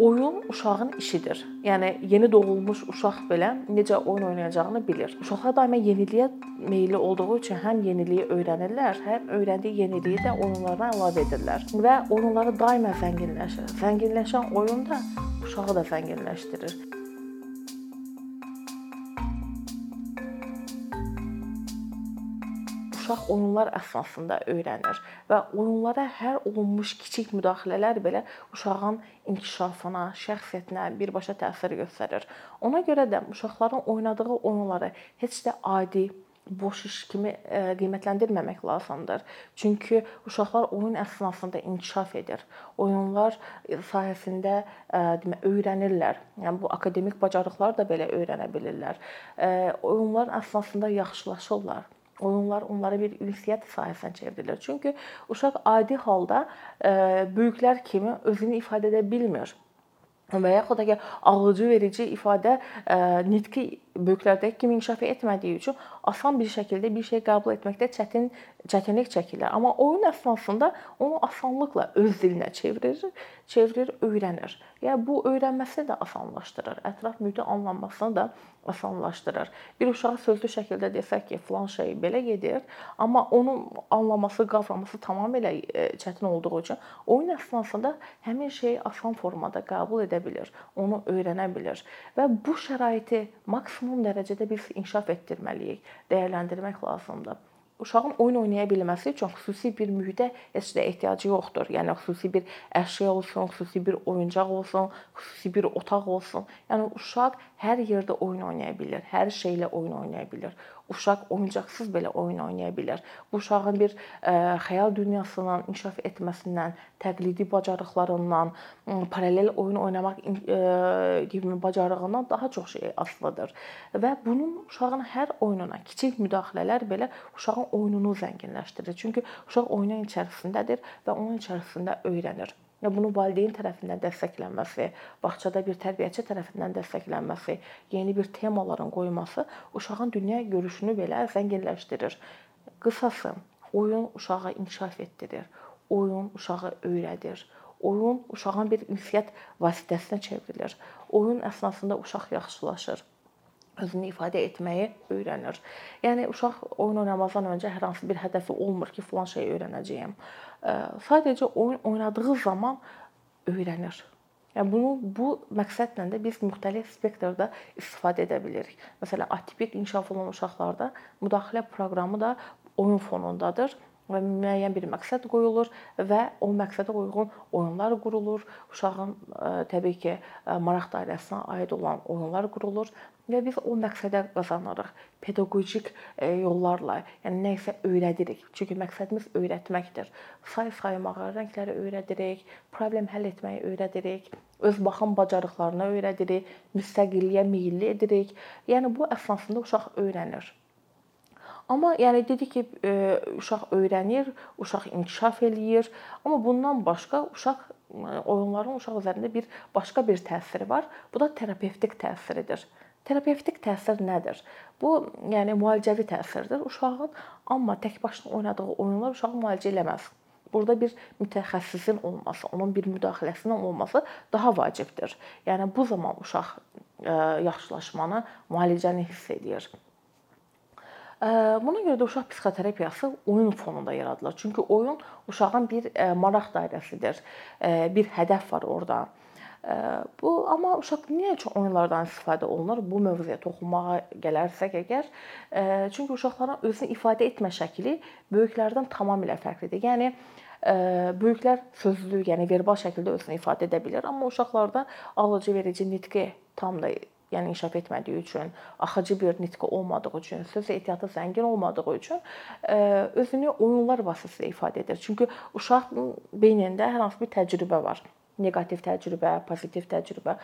oyun uşağın işidir. Yəni yeni doğulmuş uşaq belə necə oyun oynayacağını bilir. Uşaqlar daima yeniliyə meylli olduğu üçün həm yeniliyi öyrənirlər, həm öyrəndiyi yeniliyi də oyunlarına əlavə edirlər və oyunları daima zənginləşir. Zənginləşən oyun da uşağı da zənginləşdirir. Uşaq oyunlar əsasında öyrənir və oyunlara hər olunmuş kiçik müdaxilələr belə uşağın inkişafına, şəxsiyyətinə birbaşa təsir göstərir. Ona görə də uşaqların oynadığı oyunları heç də adi boş iş kimi e, qiymətləndirməmək lazımdır. Çünki uşaqlar oyun əsnasında inkişaf edir. Oyunlar sayəsində e, demə öyrənirlər. Yəni bu akademik bacarıqlar da belə öyrənə bilirlər. E, oyunlar əsnasında yaxşılaşırlar oyunlar onlara bir ünsiyyət sahəsinə çevrilir. Çünki uşaq adi halda e, böyüklər kimi özünü ifadə edə bilmir və yaxud da ki, ağlıcı verici ifadə e, nitqi böyüklərdəki kimi inkişaf etmədiyi üçün asan bir şəkildə bir şey qəbul etməkdə çətin çətinlik çəkilir. Amma oyun əsnasında onu asanlıqla öz dilinə çevirir, çevirir, öyrənir. Yəni bu öyrənməsini də asanlaşdırır. Ətraf mühiti anlamasını da asanlaşdırır. Bir uşağa sözlü şəkildə desək ki, falan şey belə gedir, amma onun anlaması, qavraması tamamilə e, çətin olduğu üçün oyun əsnasında həmin şeyi asan formada qəbul edə bilir, onu öyrənə bilir və bu şəraiti maksimum dərəcədə biz inkişaf etdirməliyik, dəyərləndirmək lazımdır uşağın oyun oynaya bilməsi üçün xüsusi bir mühitə heç də ehtiyacı yoxdur. Yəni xüsusi bir əşya olsun, xüsusi bir oyuncaq olsun, xüsusi bir otaq olsun. Yəni uşaq hər yerdə oyun oynaya bilər, hər şeylə oyun oynaya bilər uşaq oyuncaqsız belə oyun oynaya bilər. Bu uşağın bir ə, xəyal dünyasının inkişaf etməsindən, təqlidi bacarıqlarından, paralel oyun oynamaq ə, kimi bacarığından daha çox şey asılıdır. Və bunun uşağın hər oyununa kiçik müdaxilələr belə uşağın oyununu zənginləşdirir. Çünki uşaq oyunun içərisindədir və onun içərisində öyrənir və bunu valideyn tərəfindən dəstəklənməsi, bağçada bir tərbiyəçi tərəfindən dəstəklənməsi, yeni bir temaların qoyulması uşağın dünya görüşünü belə zənginləşdirir. Qısası, oyun uşağı inkişaf etdirir. Oyun uşağı öyrədir. Oyun uşağın bir ünsiyyət vasitəsinə çevrilir. Oyun əsnasında uşaq yaxşılaşır özünü ifadə etməyi öyrənir. Yəni uşaq oyun oynamazdan öncə hər hansı bir hədəfi olmur ki, falan şey öyrənəcəyəm sadəcə oyun oynadığı zaman öyrənir. Yəni bunu bu məqsədlə də biz müxtəlif spektrdə istifadə edə bilirik. Məsələn, atipik inkişaf olan uşaqlarda müdaxilə proqramı da oyun fonundadır və müəyyən bir məqsəd qoyulur və o məqsədə uyğun oyunlar qurulur. Uşağın təbii ki, maraq dairəsinə aid olan oyunlar qurulur və biz o məqsədə qazanırıq pedaqoji yollarla, yəni nə isə öyrədirik. Çünki məqsədimiz öyrətməkdir. Say saymağı, rəngləri öyrədirik, problem həll etməyi öyrədirik, öz baxım bacarıqlarını öyrədirik, müstəqilliyə meylli edirik. Yəni bu əsasında uşaq öyrənir. Amma yəni dedik ki, e, uşaq öyrənir, uşaq inkişaf eləyir, amma bundan başqa uşaq e, oyunların uşaq üzərində bir başqa bir təsiri var. Bu da terapevtik təsiridir. Terapevtik təsir nədir? Bu, yəni müalicəvi təsirdir. Uşağın amma tək başına oynadığı oyunlar uşağı müalicə eləməz. Burada bir mütəxəssisin olması, onun bir müdaxiləsinin olması daha vacibdir. Yəni bu zaman uşaq e, yaxşılaşmanı, müalicəni hiss edir. Buna görə də uşaq psixoterapiyası oyun fonunda yaradılır. Çünki oyun uşağın bir maraq dairəsidir. Bir hədəf var orada. Bu amma uşaq niyə üçün oyunlardan istifadə olunur? Bu mövzuya toxunmağa gələrsək əgər, çünki uşaqların özünü ifadə etmə şəkli böyüklərdən tamamilə fərqlidir. Yəni böyüklər sözlü, yəni verbal şəkildə özünü ifadə edə bilər, amma uşaqlarda alıcı verici nitqi tam da yəni inkişaf etmədiyi üçün, axıcı bir nitqi olmadığı üçün, söz ehtiyatı zəngin olmadığı üçün özünü oyunlar vasitəsilə ifadə edir. Çünki uşağın beynində hər hansı bir təcrübə var neqativ təcrübə, pozitiv təcrübə,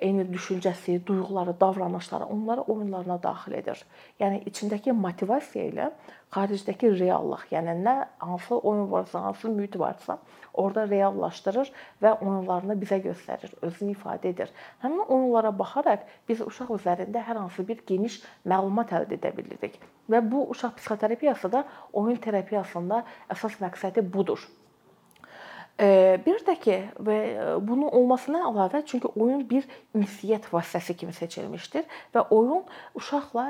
eyni düşüncəsi, duyğuları, davranışları onları oyunlarına daxil edir. Yəni içindəki motivasiya ilə xaricdəki reallıq, yəni nə hansı oyun varsa, hansı mühit varsa, orada reallaşdırır və oyunlarını bizə göstərir, özünü ifadə edir. Həmin oyunlara baxaraq biz uşaq üzərində hər hansı bir geniş məlumat əldə edə bilirik. Və bu uşaq psixoterapiyası da oyun terapiyasında əsas məqsədi budur. Bir də ki, və bunun olmasına əlavə, çünki oyun bir ünsiyyət vasitəsi kimi seçilmişdir və oyun uşaqla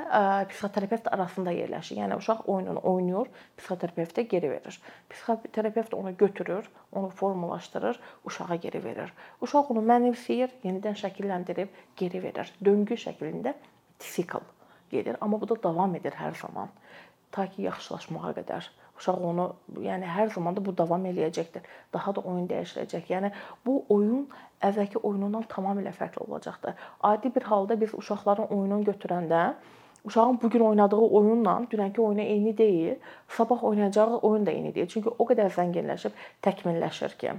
psixoterapevt arasında yerləşir. Yəni uşaq oyununu oynayır, psixoterapevtə geri verir. Psixoterapevt onu götürür, onu formalaşdırır, uşağa geri verir. Uşaq onu mənimsəyir, yenidən şəkilləndirib geri verir. Döngü şəklində sikl gedir, amma bu da davam edir hər zaman ta ki yaxşılaşmağa qədər. Uşaq onu, yəni hər zaman da bu davam eləyəcəkdir. Daha da oyun dəyişiləcək. Yəni bu oyun əvvəlki oyunundan tamamilə fərqli olacaqdır. Adi bir halda biz uşaqların oyununu götürəndə uşağın bu gün oynadığı oyunla dünənki oyunu eyni deyil, sabah oynayacağı oyun da eyni deyil. Çünki o qədər zənginləşib təkmilləşir ki.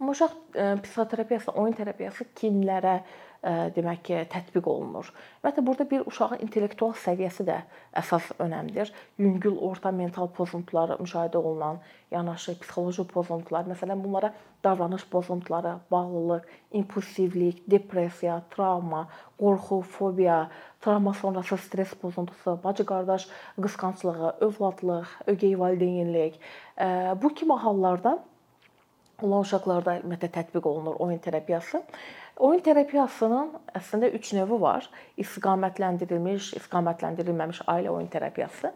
Amma uşaq e, psixoterapiyası, oyun terapiyası kimlərə demək ki, tətbiq olunur. Ümumiyyətlə burada bir uşağın intellektual səviyyəsi də əsas önəmlidir. Yüngül orta mental pozuntuları müşahidə olunan yanaşı psixoloji pozuntular, məsələn, bunlara davranış pozuntuları, bağlılıq, impulsivlik, depressiya, travma, qorxu, fobiya, travma sonrası stress pozuntusu, bacı-qardaş qısqanclığı, övladlıq, ögey valideynlik bu kimi hallarda olan uşaqlarda ümumiyyətlə tətbiq olunur oyun terapiyası. Oyun terapiyasının əslində 3 növü var. İstiqamətləndirilmiş, istiqamətləndirilməmiş ailə oyun terapiyası.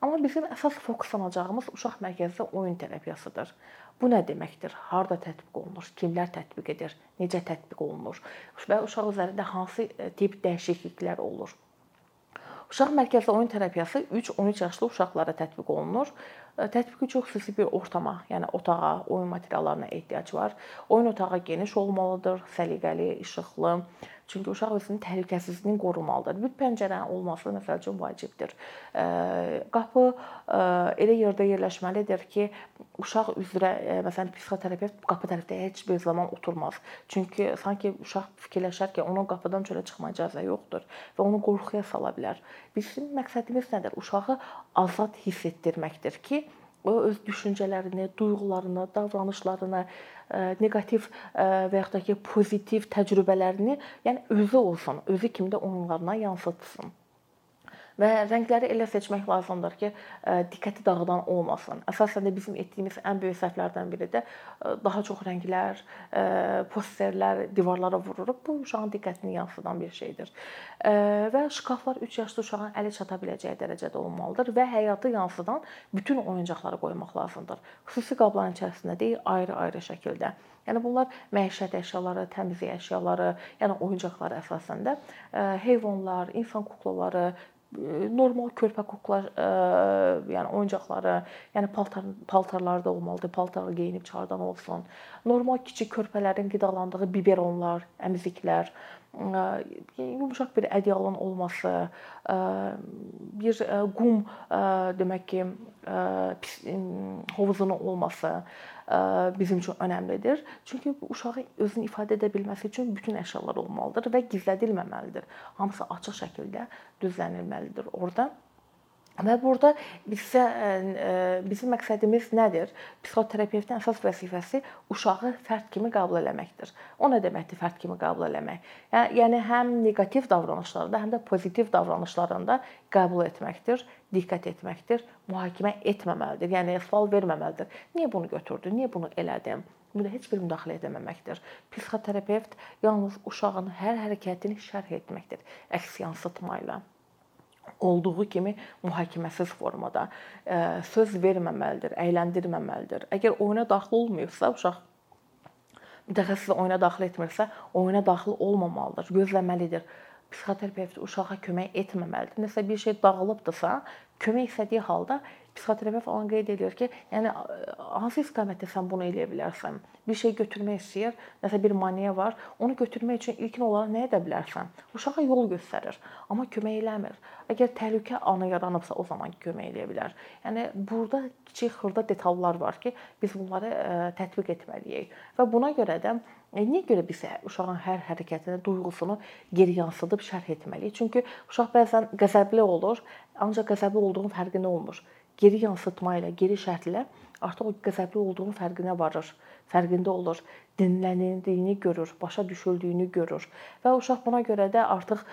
Amma bizim əsas fokuslanacağımız uşaq mərkəzli oyun terapiyasıdır. Bu nə deməkdir? Harda tətbiq olunur? Kimlər tətbiq edir? Necə tətbiq olunur? Və uşaq üzərində hansı e, tip dəyişikliklər olur? Uşaq mərkəzli oyun terapiyası 3-13 yaşlı uşaqlara tətbiq olunur. Tətbiq üçün xüsusi bir ortama, yəni otağa, oyun materiallarına ehtiyac var. Oyun otağı geniş olmalıdır, səliqəli, işıqlı, Çünki uşaq özünün təhlükəsizliyini qorumalıdır. Bir pəncərənin olması məsəl üçün vacibdir. Qapı elə yerdə yerləşməlidir ki, uşaq üzrə məsələn psixoterapevt qapı tərəfdə heç bir zaman oturmaz. Çünki sanki uşaq fikirləşər ki, onun qapıdan çölə çıxma icazə yoxdur və onu qorxuya sala bilər. Bizim məqsədimiz nədir? Uşağı azad hiss etdirməkdir ki, öz düşüncələrini, duyğularını, davranışlarını, neqativ və yaxud da ki, pozitiv təcrübələrini, yəni özü olsun, özü kimi də onlarına yansıtsın və rəngləri elə seçmək lazımdır ki, e, diqqəti dağıdan olmasın. Əsasən də bizim etdiyimiz ən böyük səhvlərdən biri də e, daha çox rənglər, e, posterlər divarlara vururuq. Bu uşağın diqqətini yansıdan bir şeydir. Və şkaflar 3 yaşlı uşağın əli çata biləcəyi dərəcədə olmalıdır və həyatı yansıdan bütün oyuncaqları qoymaq lazımdır. Xüsusi qabların içərisində deyil, ayrı-ayrı şəkildə. Yəni bunlar məişət əşyaları, təmizlik əşyaları, yəni oyuncaqlar əsasən də heyvanlar, insan kuklaları, normal körpə kukla, yəni oyuncaqları, yəni paltar paltarlarda olmalıdır. Paltarı geyinib çardan olsun. Normal kiçik körpələrin qidalandığı biberonlar, əmziklər, yumşaq bir ədyalın olması, bir qum demək ki, hovuzunun olması bizim üçün önəmlidir. Çünki uşağı özünü ifadə edə bilməsi üçün bütün əşyalar olmalıdır və gizlədilməməlidir. Hamısı açıq şəkildə düzlənilməlidir orada. Və burada bizə bizim məqsədimiz nədir? Psixoterapevtin əsas vəzifəsi uşağı fərd kimi qəbul etməkdir. O nə deməkdir fərd kimi qəbul etmək? Yəni həm neqativ davranışlarda, həm də pozitiv davranışlarında qəbul etməkdir, diqqət etməkdir, mühakimə etməməlidir. Yəni sual verməməlidir. Niyə bunu götürdün? Niyə bunu elədin? Burada heç bir müdaxilə etməməkdir. Psixoterapevt yalnız uşağın hər hərəkətini şərh etməkdir, əks yansıtma ilə olduğu kimi mühakiməsiz formada söz verməməlidir, əyləndirməməlidir. Əgər oyuna daxil olmayıbsa, uşaq mütəxəssis oyuna daxil etmirsə, oyuna daxil olmamalıdır, gözləməlidir. Psixoterapevt uşağa kömək etməməlidir. Nəsə bir şey dağılıbdırsa, kömək istədiyi halda psixoterapevt onu qeyd edir ki, yəni hansı istiqamətdə sən bunu eləyə bilərsən? Bir şey götürmək istəyir, nəsə bir maniya var, onu götürmək üçün ilkin olaraq nə edə bilərsən? Uşağa yol göstərir, amma kömək eləmir. Əgər təhlükə anı yaranıbsa, o zaman kömək eləyə bilər. Yəni burada kiçik xırda detallar var ki, biz bunları tətbiq etməliyik. Və buna görə də Niyə görə biz uşağın hər hərəkətini, duyğusunu geri yansıdıb şərh etməliyik? Çünki uşaq bəzən qəzəbli olur, ancaq qəzəbli olduğunun fərqində olmur geri yansıtma ilə, geri şərhlə artıq o qəzəbli olduğunun fərqinə varır, fərqində olur, dinlənildiyini görür, başa düşüldüyünü görür və uşaq buna görə də artıq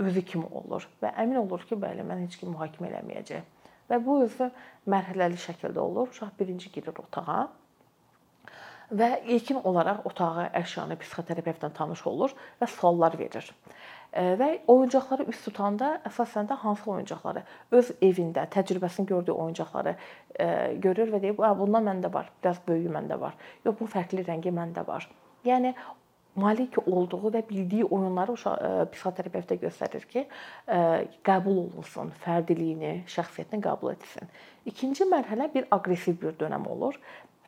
özü kimi olur və əmin olur ki, bəli, mən heç kim mühakimə eləməyəcək. Və bu özü mərhələli şəkildə olur. Uşaq birinci girir otağa. Və ilkin olaraq otağı, əşyanı psixoterapevtlə tanış olur və suallar verir. Və oyuncaqları üst tutanda əsasən də hansı oyuncaqları öz evində təcrübəsini gördüyü oyuncaqları görür və deyir, "Bundan məndə var, biraz böyüyü məndə var. Yox, bu fərqli rəngi məndə var." Yəni malik olduğu və bildiyi oyunları uşaq psixoterapevtə göstərir ki, qəbul olunsun, fərdiliyini, şəxsiyyətini qəbul etsin. İkinci mərhələ bir aqressiv bir dönəm olur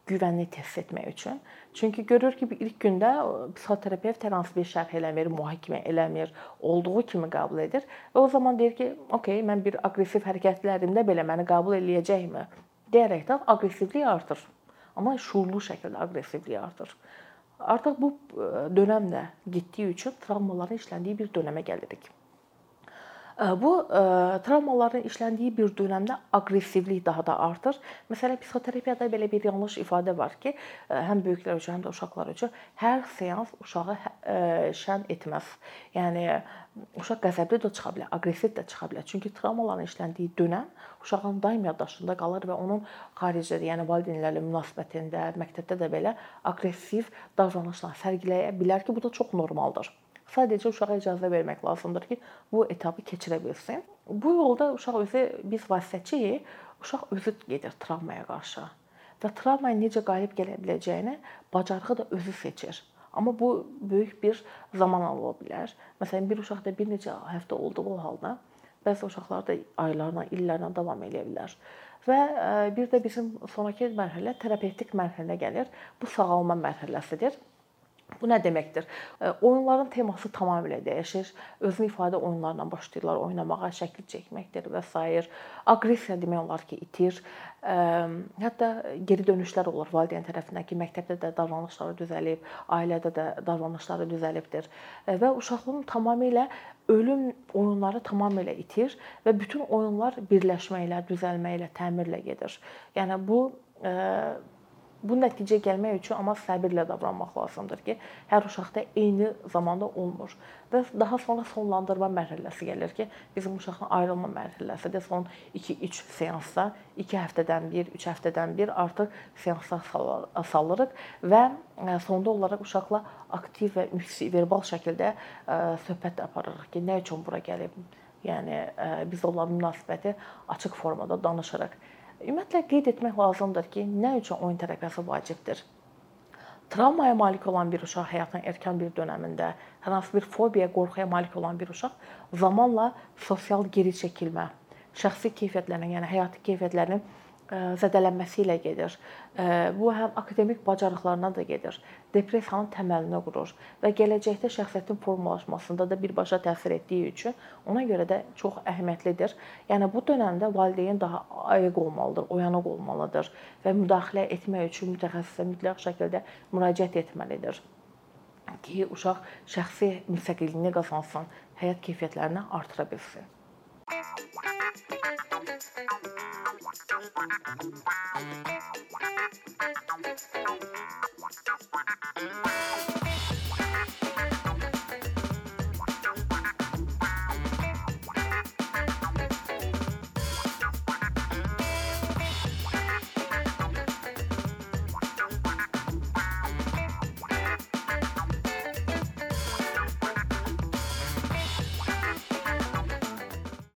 güvənli test etmək üçün. Çünki görür ki, ilk gündə psixoterapevt hər hansı bir şərh eləmir, mühakimə eləmir, olduğu kimi qəbul edir və o zaman deyir ki, "Okay, mən bir aqressiv hərəkətlərimdə belə məni qəbul eləyəcəkmi?" deyərəkdən aqressivlik artır. Amma şuurlu şəkildə aqressivlik artır. Artıq bu dönəm də getdiyi üçün travmaların işləndiyi bir dönəmə gəlirik. Bu travmaların işləndiyi bir dönəmdə aqressivlik daha da artır. Məsələn, psixoterapiyada belə bir yanlış ifadə var ki, həm böyüklər üçün, həm də uşaqlar üçün hər seans uşağı hə, şən etməz. Yəni uşaq qəzəbli də çıxa bilər, aqressiv də çıxa bilər. Çünki travmaların işləndiyi dönəm uşağın daim yaddaşında qalır və onun xaricdə, yəni valideynlərlə münasibətində, məktəbdə də belə aqressiv davranışlar sərgiləyə bilər ki, bu da çox normaldır. Sadəcə uşağa icazə vermək lazımdır ki, bu etapı keçirə bilsin. Bu yolda uşaq özü biz vasitəçiyik, uşaq özü gedir travmaya qarşı və travmaya necə qalib gələ biləcəyini bacarığı da özü seçir. Amma bu böyük bir zaman ala bilər. Məsələn, bir uşaqda bir neçə həftə olduğu halda bəzi uşaqlar da aylarla, illərlə davam edə bilər. Və bir də bizim sonrakı mərhələ terapevtik mərhələ gəlir. Bu sağalma mərhələsidir. Bu nə deməkdir? Oyunların teması tamamilə dəyişir. Özünü ifadə oyunlarla başlayırlar oynamağa, şəkil çəkməkdir və s. Aqressiya demək olar ki, itir. Hətta geri dönüşlər olur valideyn tərəfindən ki, məktəbdə də davranışları düzəlib, ailədə də davranışları düzəlibdir və uşaqlığın tamamilə ölüm oyunları tamamilə itir və bütün oyunlar birləşməklə, düzəlməklə, təmirlə gedir. Yəni bu bu nəticəyə gəlmək üçün amma səbirlə davranmaq lazımdır ki, hər uşaqda eyni zamanda olmur. Və daha sonra sonlandırma mərhələsi gəlir ki, bizim uşaqla ayrılma mərhələsidir. Son 2-3 seansda, 2 həftədən bir, 3 həftədən bir artıq seanslar salırıq və e, sonda olaraq uşaqla aktiv və verbal şəkildə e, söhbət aparırıq ki, nə üçün bura gəlib? Yəni e, biz onlarla münasibəti açıq formada danışırıq. Ümumiyyətlə qeyd etmək lazımdır ki, nə üçün oyun terapiyası vacibdir? Travmaya malik olan bir uşaq həyatının erkən bir dövründə, hər hansı bir fobiyaya, qorxuya malik olan bir uşaq zamanla sosial geri çəkilmə, şəxsi keyfiyyətlərinin, yəni həyati keyfiyyətlərinin zədələnməsi ilə gedir. Bu həm akademik bacarıqlarına da gedir. Depressiyanın təməlini qurur və gələcəkdə şəxsiyyətin formalaşmasında da birbaşa təsir etdiyi üçün ona görə də çox əhəmiyyətlidir. Yəni bu dövrdə valideyn daha ayıq olmalıdır, oyanıq olmalıdır və müdaxilə etmək üçün mütəxəssisə mütləq şəkildə müraciət etməlidir ki, uşaq şəxsi müstəqilliyini qazansın, həyat keyfiyyətlərini artıra bilsin. Thank you.